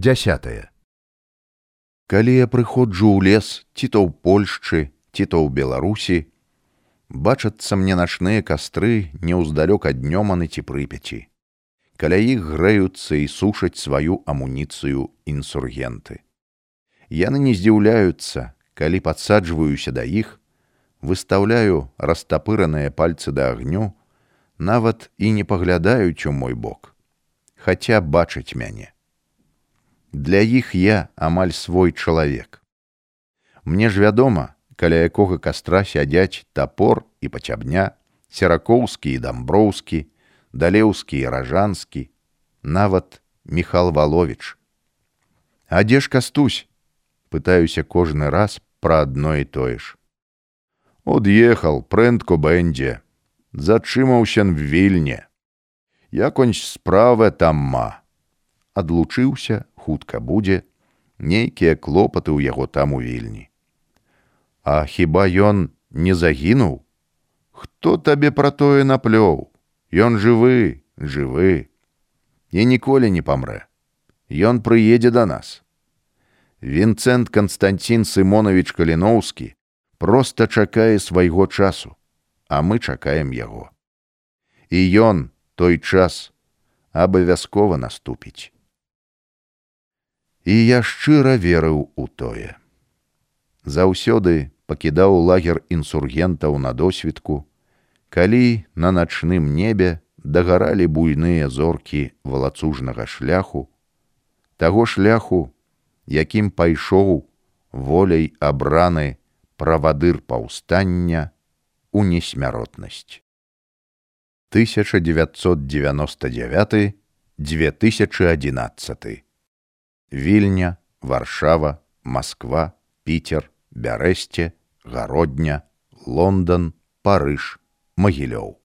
Дзясятае. Калі я прыходжу ў лес ці то ў Польшчы, ці то ў Беларусі, бачацца мне начныя кастры неўздалёк ад днёманы ці прыпяці. Каля іх грэюцца і сушаць сваю амуніцыю інсургенты. Яны не здзіўляюцца, калі падсаджваюся да іх, выстаўляю растапыраныя пальцы да агню, нават і не паглядаюць у мой бок, хаця бачыць мяне. Для іх я амаль свой чалавек. Мне ж вядома, каля якога кастра сядзяць тапор і пацябня, серакоўскі і дамброўскі, далеўскі і ражанскі, нават Михал Валович. А дзе ж кастусь? пытаюся кожны раз пра адно і тое ж. Од'ехал прэнтко бэндзе, зачымаўся в вільне. Яконь справа там ма. Адлучыўся, хутка будзе, нейкія клопаты ў яго там у вільні. А хіба ён не загінуў? Хто табе пра тое наплёў? Ён жывы, жывы. І ніколі не памрэ. Ён прыедзе да нас. Вінцэнт Канстанцін Сымонавіч Каліноўскі проста чакае свайго часу, а мы чакаем яго. І ён той час абавязкова наступіць і я шчыра верыў у тое. Заўсёды пакідаў лагер інсургентаў на досвідку, калі на начным небе дагаралі буйныя зоркі валацужнага шляху, таго шляху, якім пайшоў воляй абраны правадыр паўстання у несмяротнасць. 1999 2011 Вільня, Варшава, Москва, Пітер, Бярэсце, гародня, Лондон, Парыж, Магілёў.